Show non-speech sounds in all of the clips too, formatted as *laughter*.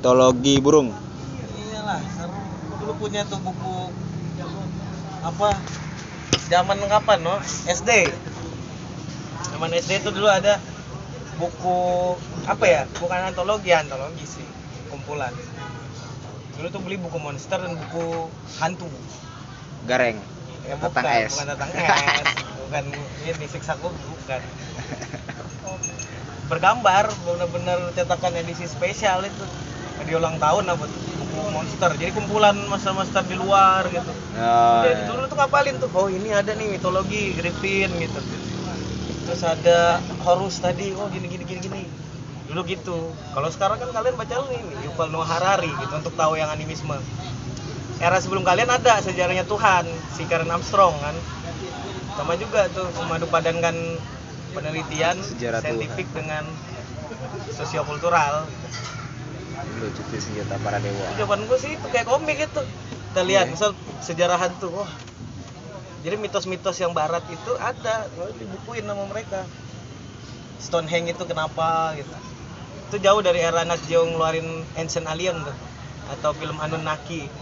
mitologi burung. Iyalah seru. Dulu punya tuh buku apa? Zaman kapan no? SD zaman SD itu dulu ada buku apa ya? Bukan antologi antologi sih. Kumpulan. Dulu tuh beli buku monster dan buku hantu. Gareng. Ya bukan Tatang es. bukan tatang es. Bukan ini siksa kubu bukan. *laughs* Bergambar bener-bener cetakan edisi spesial itu di ulang tahun apa tuh, buku monster. Jadi kumpulan monster-monster di luar gitu. Oh, Dari dulu tuh ngapalin tuh oh ini ada nih mitologi Griffin gitu. Terus ada Horus tadi oh gini gini gini gini. Dulu gitu. Kalau sekarang kan kalian baca ini Yuval Noah Harari gitu untuk tahu yang animisme. Era sebelum kalian ada sejarahnya Tuhan si Karen Armstrong kan. Sama juga tuh memadu padankan penelitian Sejarah saintifik dengan sosiokultural dulu cuti senjata para dewa. Jawaban gue sih itu kayak komik itu. Kita lihat Iya. misal sejarah hantu wah. Jadi mitos-mitos yang barat itu ada dibukuin sama mereka. Stonehenge itu kenapa gitu. Itu jauh dari era Nat Geo ngeluarin Ancient Alien tuh atau film Anunnaki. *laughs*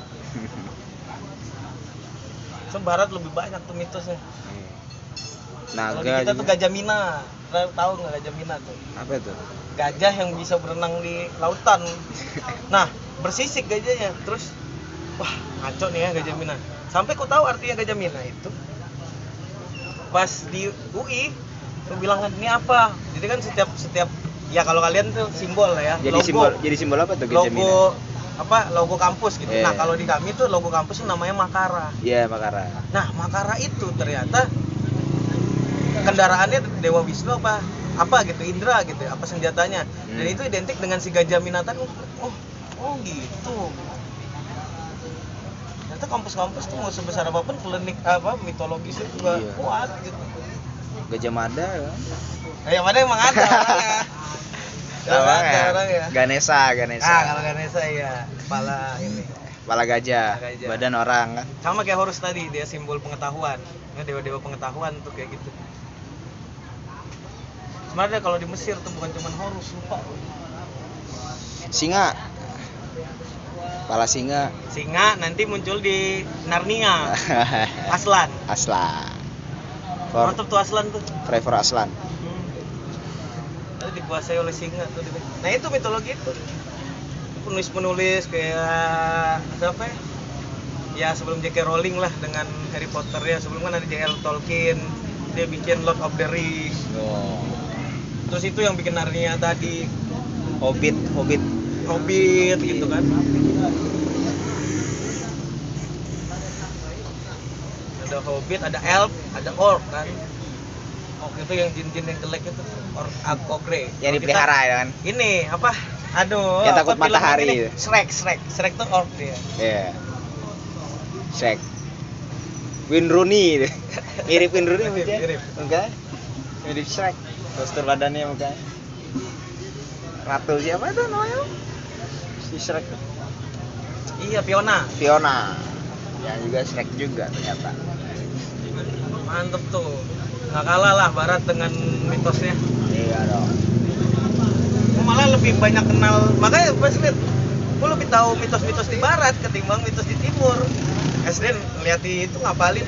So barat lebih banyak tuh mitosnya. Kalau di naga kita tuh juga. gajah mina. Tahu- tahu nggak gajah mina tuh? Apa itu gajah yang bisa berenang di lautan. Nah, bersisik gajahnya. Terus wah, ngaco nih ya gajah Mina. Sampai ku tahu artinya gajah Mina itu. Pas di UI, ku bilang kan ini apa? Jadi kan setiap setiap ya kalau kalian tuh simbol lah ya. jadi logo, simbol jadi simbol apa tuh gajah Mina logo apa logo kampus gitu. Iya. Nah, kalau di kami tuh logo kampus namanya Makara. iya makara Nah, Makara itu ternyata kendaraannya Dewa Wisnu apa apa gitu Indra gitu apa senjatanya. Dan Hmm. itu identik dengan si gajah minatan. Oh oh gitu. Ternyata kampus-kampus tuh mau sebesar apa pun klinik apa mitologisnya juga Iya. kuat gitu. Gajah mada ya. Nah, yang mana emang ada. Orangnya *laughs* Emang ada ya? Ganesa Ganesa. Ah kalau Ganesha ya kepala ini. Kepala gajah, Kepala gajah. badan orang kan? Sama kayak Horus tadi dia simbol pengetahuan. Ya dewa-dewa pengetahuan tuh kayak gitu sebenarnya kalau di Mesir tuh bukan cuma Horus lupa. Singa. Kepala singa. Singa nanti muncul di Narnia. *laughs* Aslan. Aslan. For mantap tuh Aslan tuh? Trevor Aslan. Hmm. Lalu dikuasai oleh singa tuh. Nah itu mitologi itu. Penulis-penulis kayak siapa ya? ya sebelum J.K. Rowling lah dengan Harry Potter ya. Sebelum kan ada J.L. Tolkien. Dia bikin Lord of the Rings. Oh. Terus itu yang bikin Narnia tadi Hobbit Hobbit Hobbit gitu kan ada Hobbit ada Elf ada Orc kan Orc itu yang jin-jin yang jelek itu Orc Ogre yang dipelihara ya kan ini apa aduh Yang takut matahari. Shrek Shrek Shrek tuh Orc dia Iya. Shrek. Win Rooney. *laughs* Mirip Win Rooney Mirip, mirip. Enggak. Mirip Shrek. Postur badannya mukanya. Ratu siapa itu namanya? Si Shrek. iya Fiona Fiona. Yang juga Shrek juga ternyata. mantep tuh nggak kalah lah Barat dengan mitosnya Iya dong. Malah lebih banyak kenal makanya pas lihat gue lebih tahu mitos-mitos di barat ketimbang mitos di timur SD lihat itu ngapalin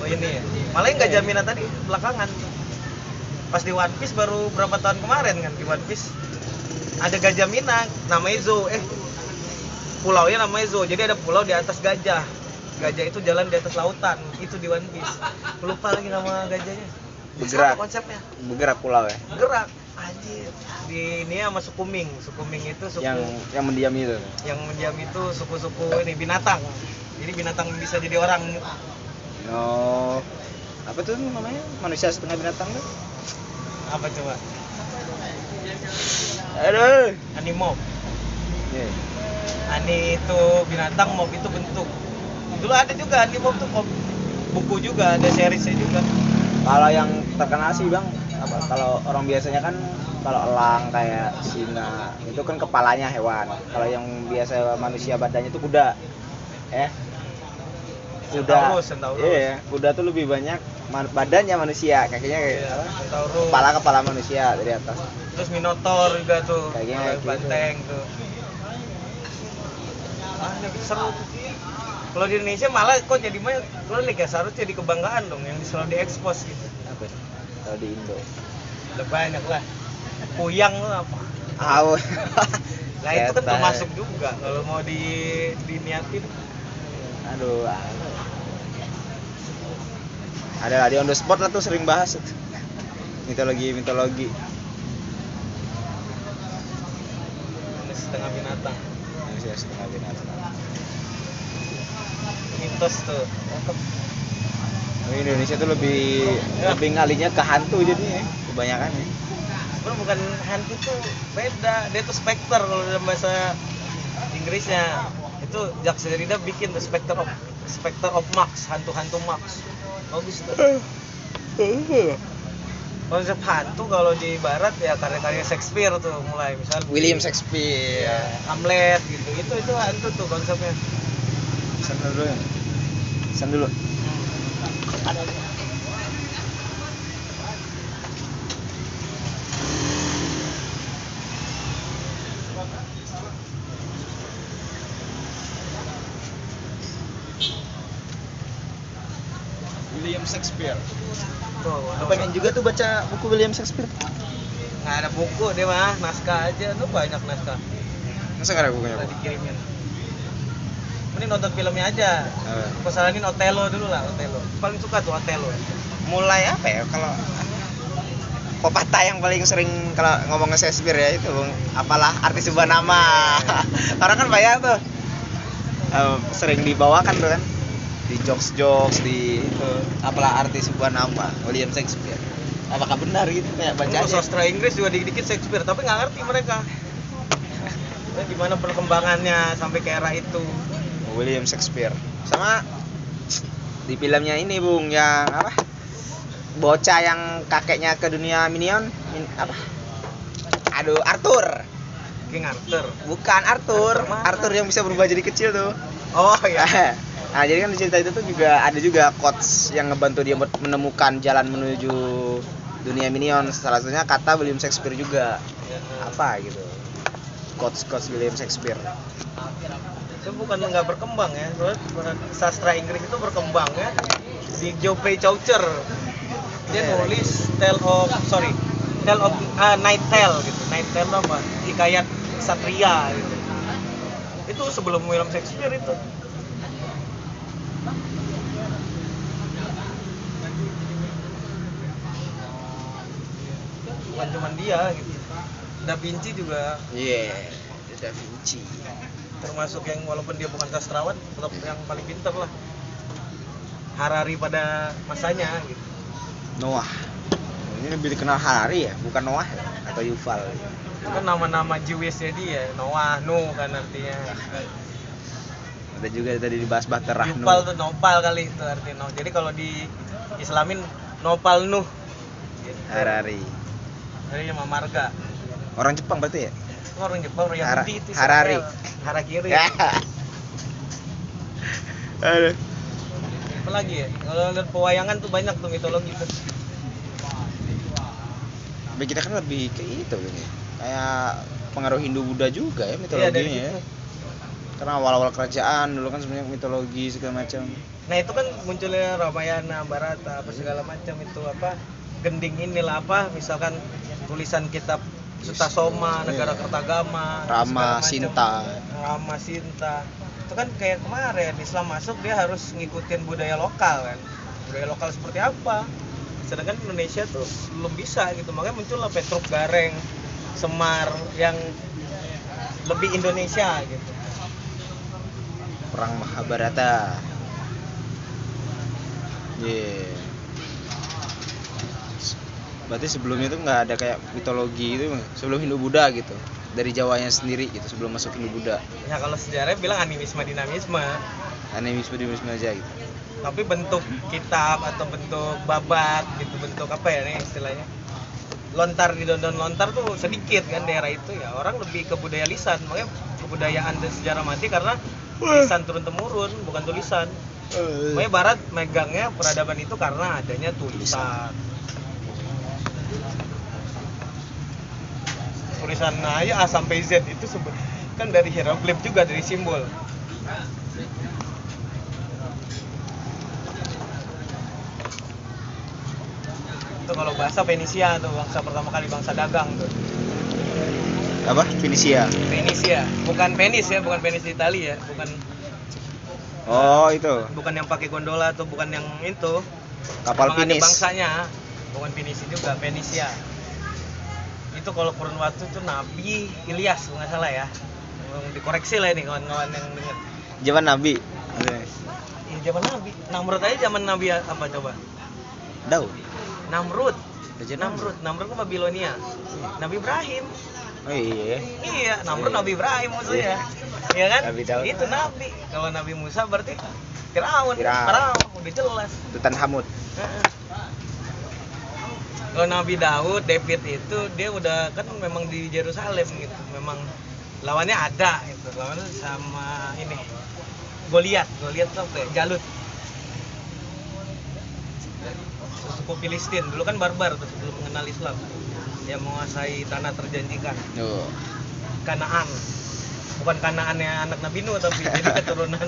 oh ini ya malah yang gak jaminan tadi belakangan pas di One Piece baru berapa tahun kemarin kan di One Piece. Ada gajah Mina namanya Zo eh pulaunya namanya Zo jadi ada pulau di atas gajah. Gajah itu jalan di atas lautan. Itu di One Piece. Lupa lagi nama gajahnya. Bergerak. Sama konsepnya? Bergerak pulau ya. gerak anjir. Di ini sama sukuming sukuming itu suku Yang yang mendiam itu. yang mendiam itu suku-suku ini binatang. Jadi binatang bisa jadi orang. Oh. Apa tuh namanya? Manusia setengah binatang tuh? apa coba Aduh. animob Iya. ani itu binatang mob itu bentuk dulu ada juga animob tuh kok buku juga ada seriesnya juga Kalau yang terkenal sih bang, apa? Kalau orang biasanya kan kalau elang kayak singa itu kan kepalanya hewan. Kalau yang biasa manusia badannya itu kuda, eh kuda. Centaurus, Centaurus. Iya, kuda tuh lebih banyak man- badannya manusia, kakinya kayak Iya, apa? Kepala kepala manusia dari atas. terus minotaur juga tuh Kayaknya kalau gitu. banteng tuh ah seru tuh kalau di Indonesia malah kok jadi mah klinik ya seharusnya jadi kebanggaan dong yang selalu diekspos gitu apa kalau di Indo udah banyak lah puyang lu apa Aw. nah itu kan termasuk juga kalau mau di diniatin aduh? Ada di on the spot lah tuh sering bahas. Itu. mitologi mitologi. Ini setengah binatang. Manusia setengah binatang. Mitos tuh. Oh, Indonesia tuh lebih Ya. lebih ngalinya ke hantu jadinya ya, kebanyakan ya. sebenarnya bukan hantu tuh beda. Dia tuh specter kalau dalam bahasa Inggrisnya. Itu Jacques Derrida bikin tuh specter of specter of Max hantu-hantu Max bagus tuh konsep hantu kalau di barat ya karya-karya Shakespeare tuh mulai misal William Shakespeare. ya, Hamlet gitu itu itu hantu tuh konsepnya Pesan dulu ya. Pesan dulu. William Shakespeare. tuh Aku pengen juga tuh baca buku William Shakespeare. nggak ada buku dia mah naskah aja. Tuh banyak naskah. Masa nggak ada bukunya? Bu? dikirimin. Mending nonton filmnya aja. Eh, Aku saranin Otelo dulu lah Otelo paling suka tuh Otelo mulai apa ya kalau pepatah yang paling sering kalau ngomong Shakespeare ya itu Bung. apalah arti sebuah nama. *laughs* Orang kan banyak tuh. Eh, sering dibawakan tuh kan. Di jokes jokes di itu apalah arti sebuah nama William Shakespeare apakah benar gitu? Kayak baca Dulu sastra Inggris juga dikit-dikit Shakespeare tapi nggak ngerti mereka. Gimana perkembangannya sampai ke era itu? William Shakespeare. Sama di filmnya ini bung yang apa? Bocah yang kakeknya ke dunia minion min- apa? Aduh Arthur. King Arthur. Bukan Arthur. Arthur? Arthur yang bisa berubah jadi kecil tuh. Oh ya *laughs* nah jadi kan di cerita itu tuh juga ada juga quotes yang ngebantu dia buat menemukan jalan menuju dunia minion. Salah satunya kata William Shakespeare juga. Apa gitu. Quotes quotes William Shakespeare. Itu bukan nggak berkembang ya. Soalnya sastra Inggris itu berkembang ya. Di Geoffrey Chaucer. Dia Iya. nulis Tale of sorry Tale of ah, Night Tale gitu. Night Tale apa? Hikayat satria gitu. Itu sebelum William Shakespeare itu bukan cuma dia gitu. Da Vinci juga. Iya Da Vinci. Termasuk yang walaupun dia bukan sastrawan tetap yang paling pintar lah. Harari pada masanya gitu. Noah. Ini lebih dikenal Harari ya bukan Noah ya? atau Yuval? Itu kan nama-nama Jewish dia Noah Nuh kan artinya. Ada juga tadi dibahas Baterah Yupal tuh nopal kali itu artinya jadi kalau di Islamin nopal Nuh. Gitu. Harari dari nama marga orang Jepang berarti ya? Orang Jepang orang Hara- Yahudi itu Harari. Harakiri ya. *laughs* Aduh. Apa lagi ya? Kalau lihat pewayangan tuh banyak tuh mitologi tuh. Tapi kita kan lebih ke itu ini. Kayak pengaruh Hindu Buddha juga ya Iya, mitologinya ya. karena awal-awal kerajaan dulu kan sebenarnya mitologi segala macam. Nah itu kan munculnya Ramayana, Barata, apa segala macam itu apa gending inilah apa misalkan tulisan kitab Suta Soma, Iya. Negara Kertagama, Rama. Sinta. Rama Sinta. Itu kan kayak kemarin Islam masuk dia harus ngikutin budaya lokal kan. Budaya lokal seperti apa? Sedangkan Indonesia tuh belum bisa gitu. Makanya muncul lah Petruk Gareng, Semar yang lebih Indonesia gitu. perang Mahabharata yeah. Berarti sebelumnya tuh nggak ada kayak mitologi itu sebelum Hindu Buddha gitu. Dari Jawanya sendiri gitu sebelum masuk Hindu Buddha. Ya kalau sejarah bilang animisme dinamisme. animisme dinamisme aja gitu. Tapi bentuk kitab atau bentuk babat gitu bentuk apa ya nih istilahnya? Lontar di dondon lontar tuh sedikit kan daerah itu ya. Orang lebih ke budaya lisan. Makanya kebudayaan dan sejarah mati karena lisan turun temurun bukan tulisan. Makanya barat megangnya peradaban itu karena adanya tulisan tulisan aja A sampai Z itu kan dari hieroglif juga dari simbol. Itu kalau bahasa Fenisia tuh bangsa pertama kali bangsa dagang tuh. Apa? Finisia Fenisia bukan Venice ya bukan Venice di Italia ya. Bukan oh itu. bukan yang pakai gondola atau bukan yang itu. Kapal Finis bangsanya bukan Fenisia juga Fenisia itu kalau kurun waktu tuh Nabi Ilyas nggak salah ya. Dikoreksi lah ini kawan-kawan yang dengar zaman Nabi. Ya zaman Nabi. Namrud aja zaman Nabi apa coba? Daud. Namrud. Namrud. Namrud. Kan Babilonia. Nabi Ibrahim. Oh iya. Iya Namrud Nabi Ibrahim maksudnya. Iya. Kan? Nabi Daud. itu Nabi. Kalau Nabi Musa berarti Firaun. Firaun. Udah jelas. Tutanhamut Heeh. Kalau Nabi Daud, David itu dia udah kan memang di Yerusalem gitu. Memang lawannya ada gitu. Lawannya sama ini Goliat, Goliat tuh apa ya? Jalut. Suku Filistin dulu kan barbar tuh sebelum mengenal Islam. Dia menguasai tanah terjanjikan, Tuh. Kanaan. Bukan Kanaannya anak Nabi Nuh tapi *laughs* jadi keturunan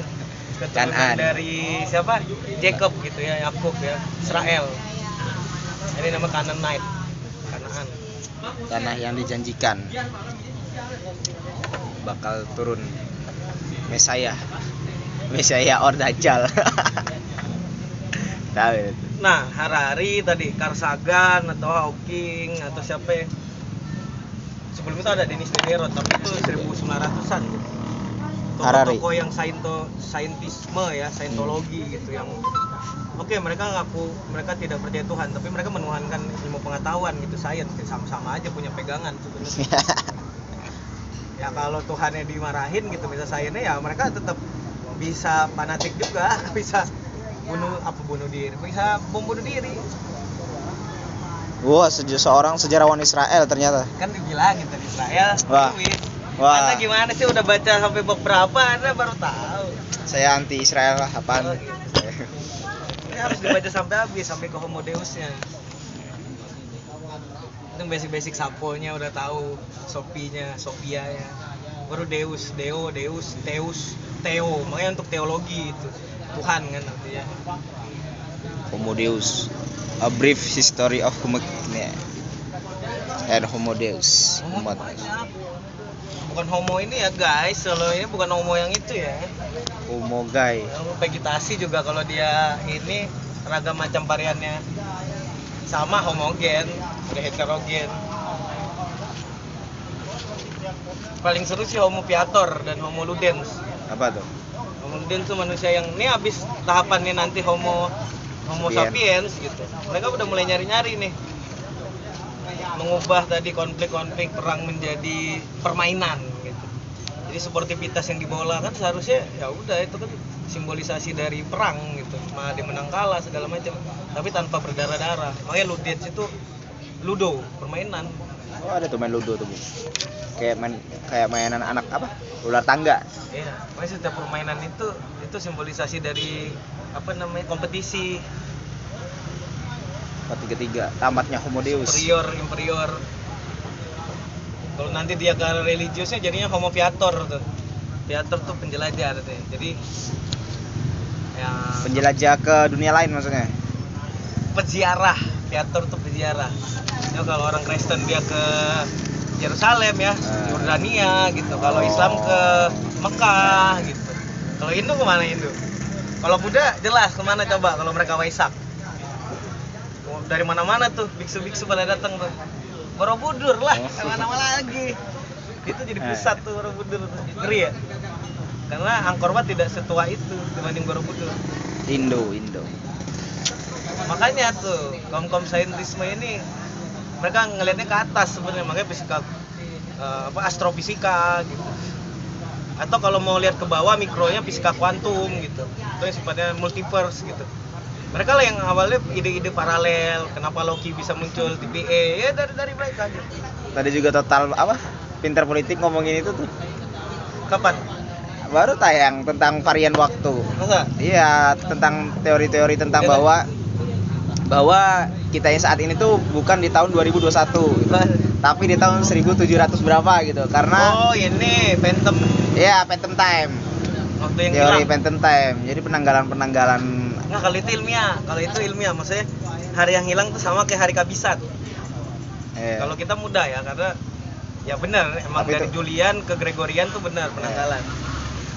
keturunan Kanaan. dari siapa? Jacob gitu ya, Yakub ya, Israel. Ini nama Canaanite. Kanaan. tanah yang dijanjikan bakal turun Mesaya Mesaya or Dajjal *laughs* Nah, Harari tadi Karsagan atau Hawking atau siapa ya? Sebelum itu ada Dennis Diderot, tapi itu 1900-an gitu. Harari. Yang sainto, saintisme ya, saintologi gitu yang Oke, mereka ngaku mereka tidak percaya Tuhan, tapi mereka menuhankan ilmu pengetahuan gitu, sains sama-sama aja punya pegangan sebenarnya. *laughs* ya kalau Tuhannya dimarahin gitu bisa sainsnya ya mereka tetap bisa fanatik juga, *laughs* bisa bunuh apa bunuh diri, bisa bom bunuh diri. Wah, seje- seorang sejarawan Israel ternyata. Kan dibilangin tadi Israel, Wah. duit. Wah. Anda gimana sih udah baca sampai bab berapa? Anda baru tahu. Saya anti Israel lah, apaan? Oh, gitu. *laughs* Ini harus dibaca sampai habis, sampai ke Homo Deusnya. Itu basic-basic saponya udah tahu, Sopinya, Sophia ya. Baru Deus, Deo, Deus, Teus, Theo. Makanya untuk teologi itu Tuhan kan artinya. Homo Deus. A brief history of humanity and Homo Deus. Homo Umat. Bukan homo ini ya guys, kalau ini bukan homo yang itu ya. Homo vegetasi juga kalau dia ini ragam macam variannya sama homogen, udah heterogen. Paling seru sih Homo piator dan Homo ludens. Apa tuh? Homo ludens tuh manusia yang ini habis tahapannya nanti Homo Homo Sapien. sapiens gitu. Mereka udah mulai nyari-nyari nih mengubah tadi konflik-konflik perang menjadi permainan. Jadi sportivitas yang dibawa kan seharusnya ya udah itu kan simbolisasi dari perang gitu. Mah dia menang kalah segala macam, tapi tanpa berdarah-darah. Makanya ludens itu ludo, permainan. Oh, ada tuh main ludo tuh, Bu. Kayak main kayak mainan anak apa? Ular tangga. Iya, makanya setiap permainan itu itu simbolisasi dari apa namanya kompetisi tiga tiga. Tamatnya Homo Deus. superior inferior kalau nanti dia ke religiusnya jadinya homo viator tuh. Viator tuh penjelajah tuh jadi ya Penjelajah ke dunia lain maksudnya. peziarah. Viator tuh peziarah. Ya kalau orang Kristen dia ke Yerusalem ya Ah. Yordania gitu. Kalau Oh. Islam ke Mekah gitu. Kalau Hindu ke mana Hindu? Kalau Buddha jelas ke mana coba kalau mereka Waisak? Dari mana-mana tuh biksu-biksu pada datang tuh Borobudur lah Oh. ke mana-mana lagi. Itu jadi Eh. pusat tuh Borobudur. Ngeri ya? Karena Angkor Wat tidak setua itu dibanding Borobudur. Indo, Indo. makanya tuh kaum kaum saintisme ini mereka ngelihatnya ke atas sebenarnya. Makanya fisika eh, apa astrofisika gitu. Atau kalau mau lihat ke bawah mikronya fisika kuantum gitu. Itu yang sifatnya multiverse gitu mereka lah yang awalnya ide-ide paralel kenapa Loki bisa muncul TVA ya dari dari mereka gitu Tadi juga total apa? Pinter politik ngomongin itu tuh. kapan Baru tayang tentang varian waktu. masa Iya, tentang teori-teori tentang Iya, bahwa bahwa kita yang saat ini tuh bukan di tahun 2021 gitu. tapi di tahun 1700 berapa gitu. Karena oh ini Phantom ya Phantom Time. waktu yang teori hilang phantom time jadi penanggalan penanggalan nggak kalau itu ilmiah. Kalau itu ilmiah maksudnya hari yang hilang tuh sama kayak hari kabisat eh, kalau kita mudah ya karena ya benar emang Tapi dari itu- Julian ke Gregorian tuh benar penanggalan.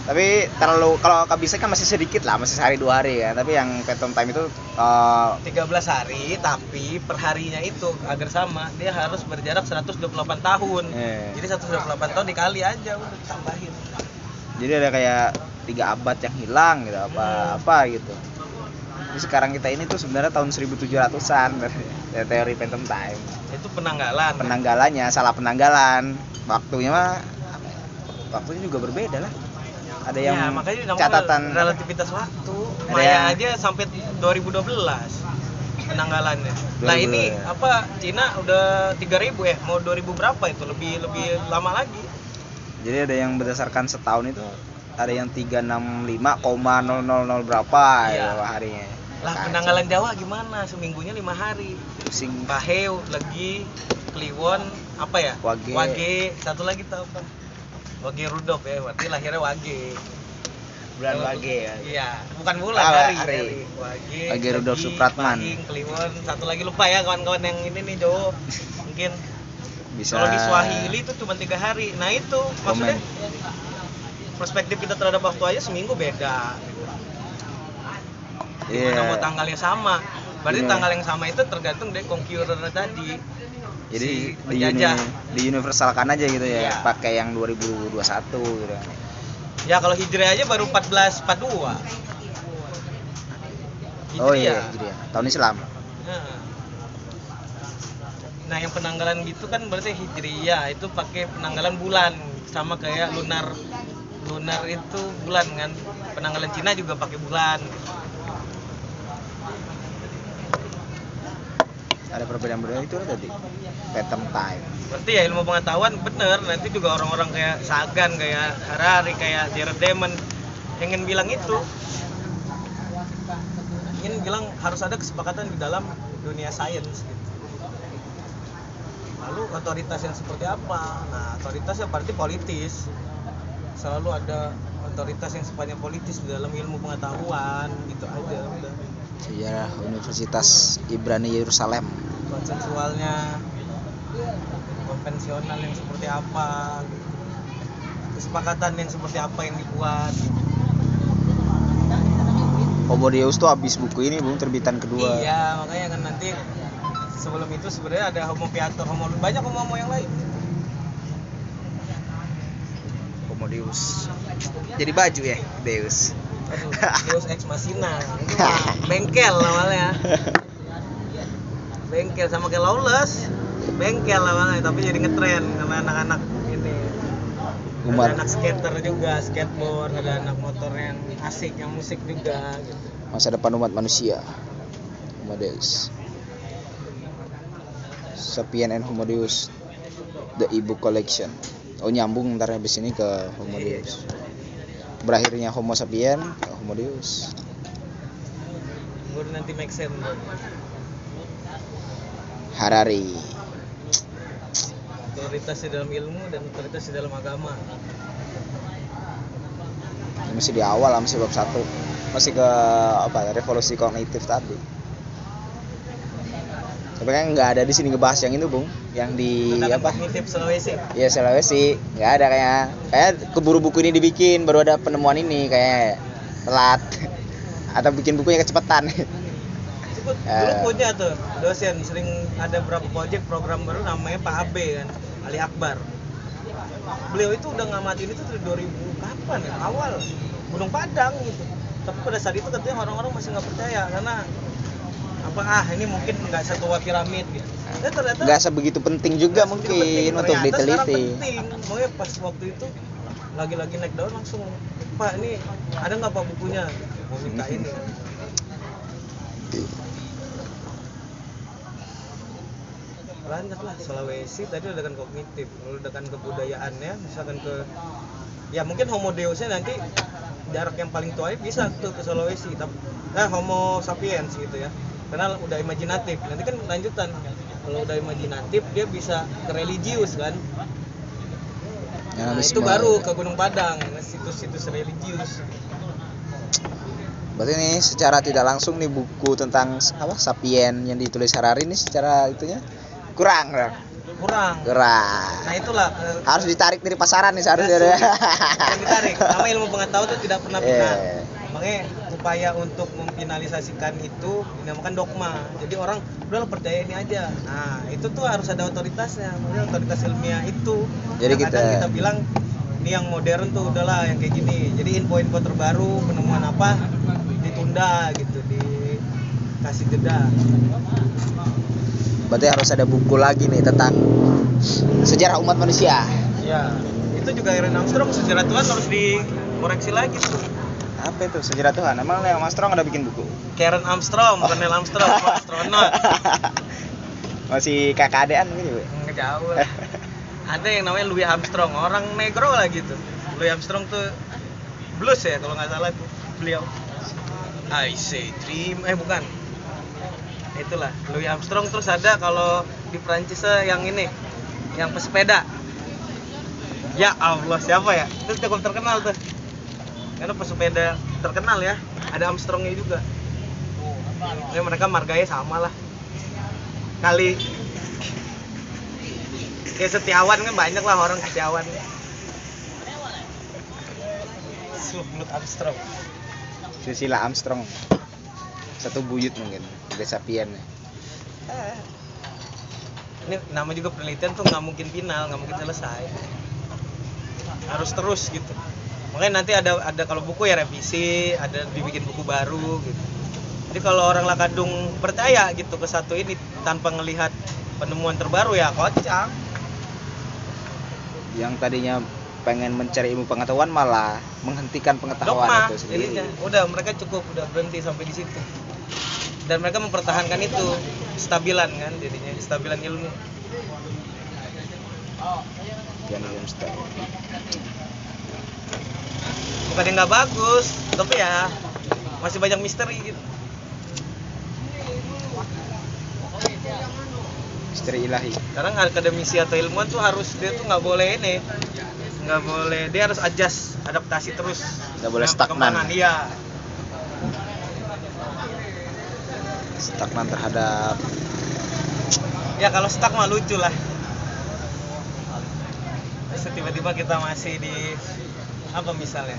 Tapi terlalu kalau kabisa kan masih sedikit lah masih sehari dua hari ya tapi yang phantom time itu eh, 13 hari tapi perharinya itu agar sama dia harus berjarak 128 tahun. Eh. jadi 128 tahun dikali aja udah tambahin jadi ada kayak tiga abad yang hilang gitu apa Hmm. apa gitu sekarang kita ini tuh sebenarnya tahun 1700-an dari dari teori phantom time. Itu penanggalan. Penanggalannya salah penanggalan. Waktunya mah ya, waktunya juga berbeda lah. Ada yang ya, makanya catatan relativitas waktu. Ada Maya yang- aja sampai 2012 penanggalannya. 2012. nah ini apa Cina udah 3000 ya? Mau 2000 berapa itu? Lebih lebih lama lagi. Jadi ada yang berdasarkan setahun itu ada yang 365,000 berapa Iya. ya harinya lah penanggalan Jawa gimana seminggunya lima hari pusing Paheu, Legi, Kliwon, apa ya? Wage. satu lagi tau apa? Wage Rudolf ya, berarti lahirnya Wage. bulan wage ya Iya, bukan bulan, Ah, hari. hari. Wage, Wage Rudolf Supratman. Pahing, Kliwon, satu lagi lupa ya kawan-kawan yang ini nih Jawa. Mungkin bisa kalau di Swahili itu cuma tiga hari. Nah itu maksudnya perspektif kita terhadap waktu aja seminggu beda. Gimana mau tanggalnya sama? Berarti Iya. tanggal yang sama itu tergantung dari conqueror tadi. jadi si di, uni- di universalkan aja gitu ya Iya. pakai yang 2021 gitu Ya kalau Hijriah aja baru 1442. oh iya Hijriah. tahun Islam Nah. Nah, yang penanggalan gitu kan berarti Hijriah itu pakai penanggalan bulan sama kayak lunar lunar itu bulan kan. Penanggalan Cina juga pakai bulan. Ada perbedaan perbedaan itu tadi phantom time Berarti ya ilmu pengetahuan bener nanti juga orang-orang kayak Sagan, kayak Harari, kayak Jared Diamond ingin bilang itu ingin bilang harus ada kesepakatan di dalam dunia sains gitu. Lalu otoritas yang seperti apa? Nah, otoritas yang berarti politis. Selalu ada otoritas yang sifatnya politis di dalam ilmu pengetahuan gitu aja udah. Sejarah Universitas Ibrani Yerusalem. Konsensualnya konvensional yang seperti apa kesepakatan yang seperti apa yang dibuat. Homo Deus tuh habis buku ini bung terbitan kedua. Iya makanya kan nanti sebelum itu sebenarnya ada homo piator homo banyak homo homo yang lain. Homo Deus. Jadi baju ya Deus Aduh, Deus ex machina. *laughs* Bengkel awalnya. Bengkel sama kayak lawless. Bengkel awalnya tapi jadi ngetren karena anak-anak ini. Umar. ada anak skater juga skateboard ada anak motor yang asik yang musik juga gitu. Masa depan umat manusia. Homo Deus. Sapien and Homo Deus The e-book collection. Oh nyambung ntar habis ini ke Homo Deus Berakhirnya Homo sapien ke Homo Deus. Baru nanti make sense. Harari. Otoritas di dalam ilmu dan otoritas di dalam agama. Ini masih di awal lah, masih bab satu. Masih ke apa revolusi kognitif tadi. Tapi kan nggak ada di sini ngebahas yang itu bung yang di Tindakan apa? kognitif Sulawesi? Ya Sulawesi. Nggak ada kayak kayak keburu buku ini dibikin baru ada penemuan ini kayak telat. *laughs* Atau bikin bukunya kecepatan. *laughs* Dulu Eh. punya tuh dosen sering ada berapa project program baru namanya Pak Abe kan Ali Akbar. Beliau itu udah ngamatin itu dari 2000 kapan ya? Awal. Gunung Padang gitu. Tapi pada saat itu katanya orang-orang masih nggak percaya karena apa ah ini mungkin nggak satu piramid gitu nggak sebegitu penting juga mungkin penting. untuk diteliti. penting. Makanya pas waktu itu lagi-lagi naik daun langsung pak ini ada nggak pak bukunya? Mau minta ini kan. banyak lah Sulawesi tadi ledakan kognitif lalu ledakan kebudayaannya misalkan ke ya mungkin Homo Deusnya nanti jarak yang paling tua bisa tuh ke Sulawesi tapi eh Homo sapiens gitu ya. Karena udah imajinatif. Nanti kan lanjutan kalau udah imajinatif dia bisa ke religius kan nah, Analisme. itu baru ke Gunung Padang situs-situs religius Berarti ini secara tidak langsung nih buku tentang apa Sapien yang ditulis Harari ini secara itunya kurang, kurang. kurang kurang. nah itulah eh, Harus ditarik dari pasaran nih seharusnya. Ditarik sama ilmu pengetahuan itu tidak pernah *laughs* Iya. makanya upaya untuk memfinalisasikan itu dinamakan dogma. Jadi orang udah lo percaya ini aja. Nah itu tuh harus ada otoritasnya. Makanya otoritas ilmiah itu. Jadi kita- kita bilang ini yang modern tuh udahlah yang kayak gini. Jadi info-info terbaru penemuan apa ditunda gitu dikasih jeda. Berarti harus ada buku lagi nih tentang sejarah umat manusia. ya itu juga Aaron Armstrong sejarah Tuhan harus dikoreksi lagi tuh apa itu sejarah Tuhan emang yang Mas Strong ada bikin buku Karen Armstrong, Cornel Armstrong, astronot. *laughs* masih kakak adean gitu Bu? Nggak jauh lah. Ada yang namanya Louis Armstrong, orang negro lah gitu. Louis Armstrong tuh blues ya kalau nggak salah tuh beliau. I say dream, eh bukan. Itulah Louis Armstrong terus ada kalau di Prancis yang ini, yang pesepeda. Ya Allah siapa ya? Itu cukup terkenal tuh. Karena pesepeda terkenal ya, ada Armstrongnya juga. Ya mereka marganya sama lah. Kali kayak setiawan kan banyak lah orang setiawan Sublut Armstrong Susila Armstrong satu buyut mungkin udah sapien Eh. ini nama juga penelitian tuh nggak mungkin final nggak mungkin selesai harus terus gitu makanya nanti ada ada kalau buku ya revisi ada dibikin buku baru gitu. Jadi kalau orang Lakadung percaya gitu ke satu ini tanpa ngelihat penemuan terbaru ya kocak. Yang tadinya pengen mencari ilmu pengetahuan malah menghentikan pengetahuan dogma itu sendiri. jadinya. Udah mereka cukup udah berhenti sampai di situ. Dan mereka mempertahankan itu stabilan kan jadinya stabilan ilmu. Jangan. Bukan yang nggak bagus tapi ya masih banyak misteri gitu. Misteri ilahi. Sekarang akademisi atau ilmuwan tuh harus dia tuh nggak boleh ini nggak boleh dia harus adjust adaptasi terus. Nggak boleh stagnan. iya. Stagnan terhadap ya kalau stuck mah lucu lah. Terus tiba-tiba kita masih di apa misalnya?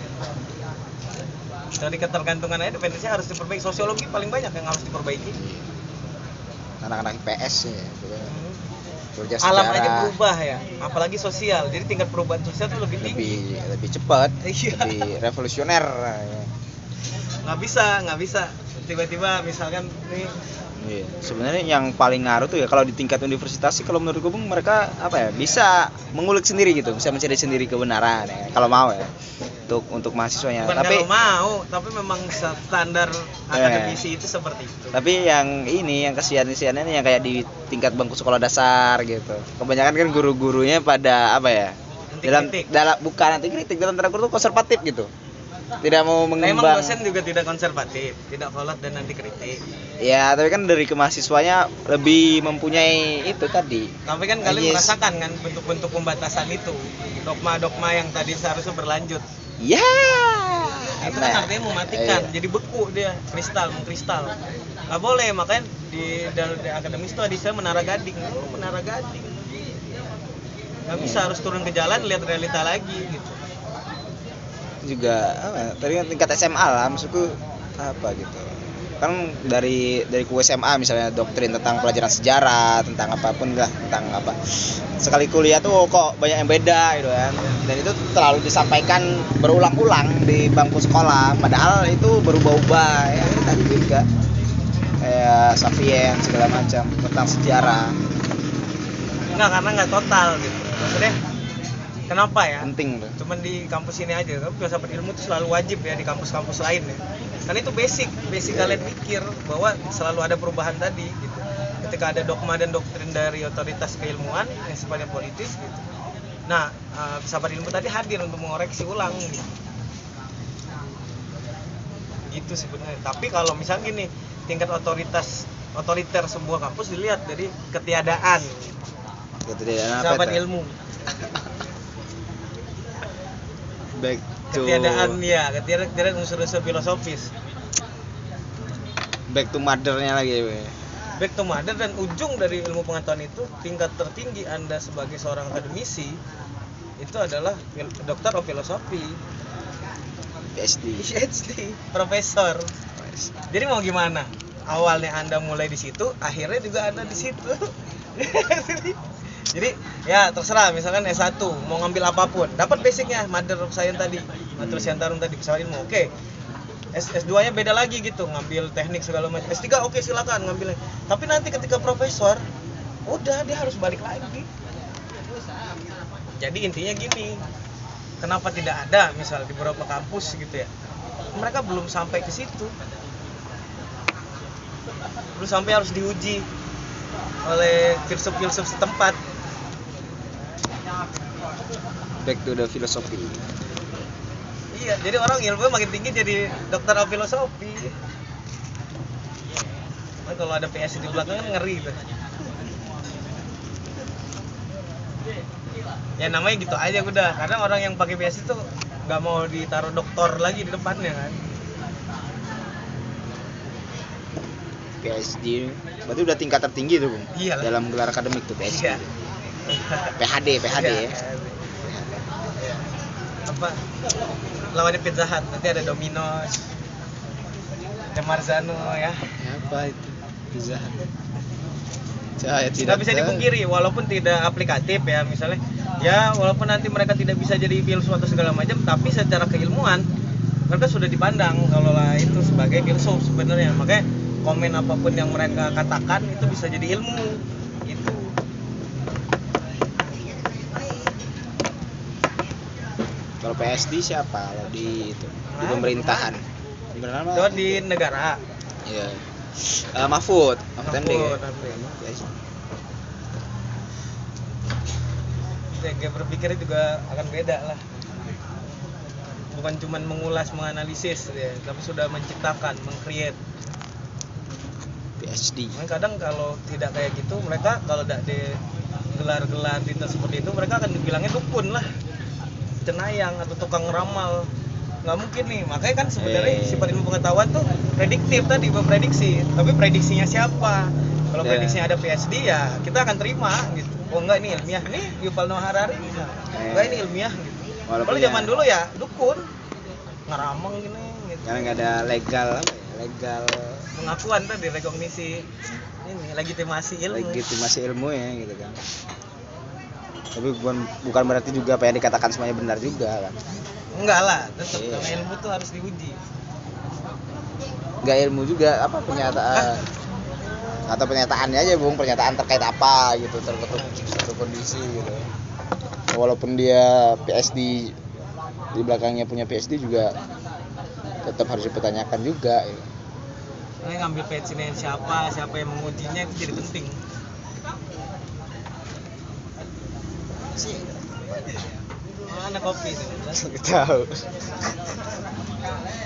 Dari ketergantungan aja dependensinya harus diperbaiki. Sosiologi paling banyak yang harus diperbaiki. Anak-anak IPS ya pokoknya. Belajar alam aja berubah ya. Apalagi sosial. Jadi tingkat perubahan sosial tuh lebih tinggi. lebih lebih cepat Iya. lebih revolusioner. Ya. nggak bisa nggak bisa. Tiba-tiba misalkan nih Iya. Sebenarnya yang paling ngaruh tuh ya kalau di tingkat universitas sih kalau menurut gue mereka apa ya bisa mengulik sendiri gitu, bisa mencari sendiri kebenaran ya kalau mau ya untuk untuk mahasiswanya. bukan tapi kalau mau tapi memang standar akademisi itu seperti itu tapi yang ini yang kesian-kesiannya yang kayak di tingkat bangku sekolah dasar gitu. Kebanyakan kan guru-gurunya pada apa ya? Dalam kritik. dalam bukan anti kritik dalam tanda tuh konservatif gitu. Tidak mau Nah, mengembang. dosen juga tidak konservatif tidak kolot dan anti kritik Ya, tapi kan dari kemahasiswanya lebih mempunyai itu tadi. tapi kan kalian Yes. merasakan kan bentuk-bentuk pembatasan itu dogma-dogma yang tadi seharusnya berlanjut Ya. itu kan artinya mematikan Iya. jadi beku dia kristal mengkristal nggak boleh makanya di di akademis itu ada menara gading oh, menara gading nggak bisa harus turun ke jalan lihat realita lagi gitu juga apa ya, kan tingkat SMA lah maksudku apa gitu. Kan dari dari ku SMA misalnya doktrin tentang pelajaran sejarah tentang apa pun lah tentang apa. Sekali kuliah tuh kok banyak yang beda gitu kan. Dan itu terlalu disampaikan berulang-ulang di bangku sekolah. Padahal itu berubah-ubah ya tadi juga. Kayak Sapien segala macam tentang sejarah. Nggak karena nggak total gitu. Maksudnya kenapa ya? Penting tuh. Cuman di kampus ini aja tapi filsafat ilmu itu selalu wajib ya di kampus-kampus lain ya. Karena itu basic basic kalian mikir bahwa selalu ada perubahan tadi gitu. Ketika ada dogma dan doktrin dari otoritas keilmuan yang sifatnya politis gitu. Nah eh, filsafat ilmu tadi hadir untuk mengoreksi ulang gitu. Itu sebenarnya. Tapi kalau misalnya gini tingkat otoritas otoriter sebuah kampus dilihat dari ketiadaan. Gitu Dan apa ilmu back to ketiadaan ya ketiadaan, ketiadaan unsur-unsur filosofis. Back to mothernya lagi we. back to mother dan ujung dari ilmu pengetahuan itu tingkat tertinggi anda sebagai seorang akademisi itu adalah dokter of filosofi PhD PhD profesor. Jadi mau gimana? Awalnya anda mulai di situ akhirnya juga anda di situ *laughs* jadi ya terserah. Misalkan S1 mau ngambil apa pun. Dapat basicnya mother of science tadi. Mother scientarum tadi kesalahan ilmu oke. S S2 nya beda lagi gitu. Ngambil teknik segala macam. S3 oke silakan ngambilnya. Tapi nanti ketika profesor udah dia harus balik lagi. Jadi intinya gini kenapa tidak ada misal di beberapa kampus gitu ya? Mereka belum sampai ke situ. Belum sampai harus diuji oleh filsuf-filsuf setempat back to the philosophy. Iya jadi orang ilmu makin tinggi jadi dokter of filosofi Nah, kalau ada PS di belakang kan ngeri tuh ya namanya gitu aja udah. Kadang orang yang pakai PS itu nggak mau ditaruh doktor lagi di depannya kan? PhD berarti udah tingkat tertinggi tuh bung? Iyalah. dalam gelar akademik tuh PhD Iya. PhD PhD Iya, ya. iya. Apa? Lawannya Pizza Hut nanti ada Domino's ada Marzano ya. Apa itu? Pizza Hut. Saya tidak bisa dipungkiri walaupun tidak aplikatif ya misalnya. Ya walaupun nanti mereka tidak bisa jadi filsuf atau segala macam tapi secara keilmuan mereka sudah dipandang kalau lah itu sebagai filsuf sebenarnya. Makanya komen apa pun yang mereka katakan itu bisa jadi ilmu itu kalau PSD siapa? Kalau di itu di pemerintahan. Pemerintahan apa di negara. Iya. Eh, Mahfud, Mahfud Mahfud? MD. Ya, gaya berpikirnya juga akan beda lah. Bukan cuman mengulas menganalisis ya, tapi sudah menciptakan mengcreate. PSD. Kadang kalau tidak kayak gitu mereka kalau tidak di gelar-gelar seperti itu mereka akan dibilangnya dukun lah cenayang atau tukang ramal. Nggak mungkin nih. Makanya kan sebenarnya Eh. sifat ilmu pengetahuan tuh prediktif tadi memprediksi. Tapi prediksinya siapa? Kalau Ya. prediksinya ada PSD ya kita akan terima gitu. Oh enggak ini ilmiah. Nih Yuval Noah Harari enggak ini ilmiah gitu. Walaupun kalau ya- zaman dulu ya dukun. Ngerameng gini gitu. Karena nggak ada legal ya? Legal. Pengakuan tadi rekognisi. Ini legitimasi ilmu. Legitimasi ilmu ya gitu kan. Tapi bukan bukan berarti juga apa yang dikatakan semuanya benar juga kan. enggak lah tetap karena ilmu tuh harus diuji. Nggak ilmu juga apa pernyataan? Atau pernyataannya aja bung pernyataan terkait apa gitu terkutuk satu kondisi gitu. Walaupun dia PSD di belakangnya punya PSD juga tetap harus dipertanyakan juga gitu. ini ngambil PhD siapa siapa yang mengujinya itu jadi penting mana kopi itu? Nggak tahu.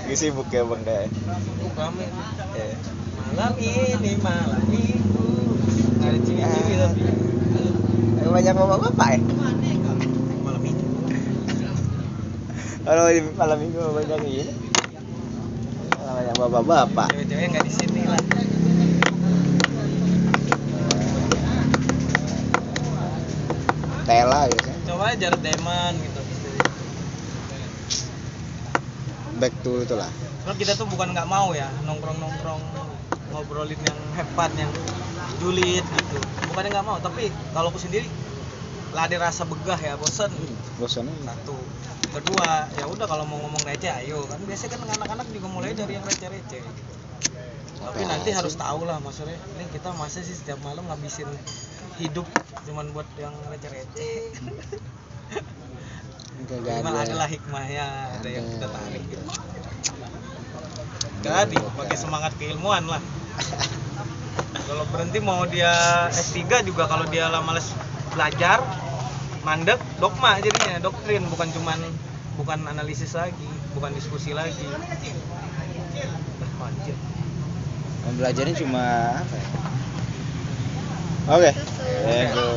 Gue sibuk ya bang kayak Uh, rame ya. malam ini malam minggu. Ada ciwi-ciwi Ah. tapi. Ada banyak bapak-bapak ya? Malam minggu. Kalau malam minggu banyak ini. Banyak bapak-bapak. Cewek-cewek nggak di sini lah Tela gitu coba aja Jared Diamond gitu back to itu lah Kalau kita tuh bukan nggak mau ya nongkrong-nongkrong ngobrolin yang hebat yang julid gitu. Bukannya nggak mau, tapi kalau aku sendiri lah ada rasa begah ya, bosen. bosannya Satu. Kedua, ya udah kalau mau ngomong receh ayo kan biasanya kan anak-anak juga mulai dari yang receh-receh. gitu. Tapi Apa nanti harus tahu lah maksudnya, ini kita masa sih setiap malam ngabisin hidup cuman buat yang receh-receh. Cuman ada adalah hikmahnya, ada yang kita tarik gitu. Jadi pakai semangat keilmuan lah. Kalau berhenti mau dia S3 juga kalau dia lah males belajar, mandek, dogma jadinya, doktrin bukan cuman bukan analisis lagi, bukan diskusi lagi. Belajarnya cuma apa ya? Oke. Ya, gue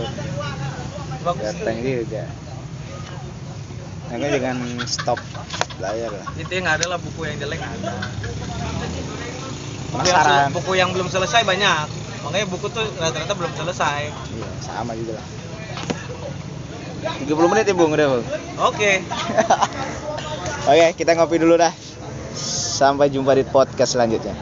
Bagus. datang juga. makanya jangan stop belajar lah Itu nggak ada lah buku yang jelek ada. Buku yang, sel- buku yang belum selesai banyak. Makanya buku tuh rata-rata belum selesai. iya sama juga lah 30 menit ya bung udah bung Oke. *laughs* Oke, kita ngopi dulu dah. Sampai jumpa di podcast selanjutnya.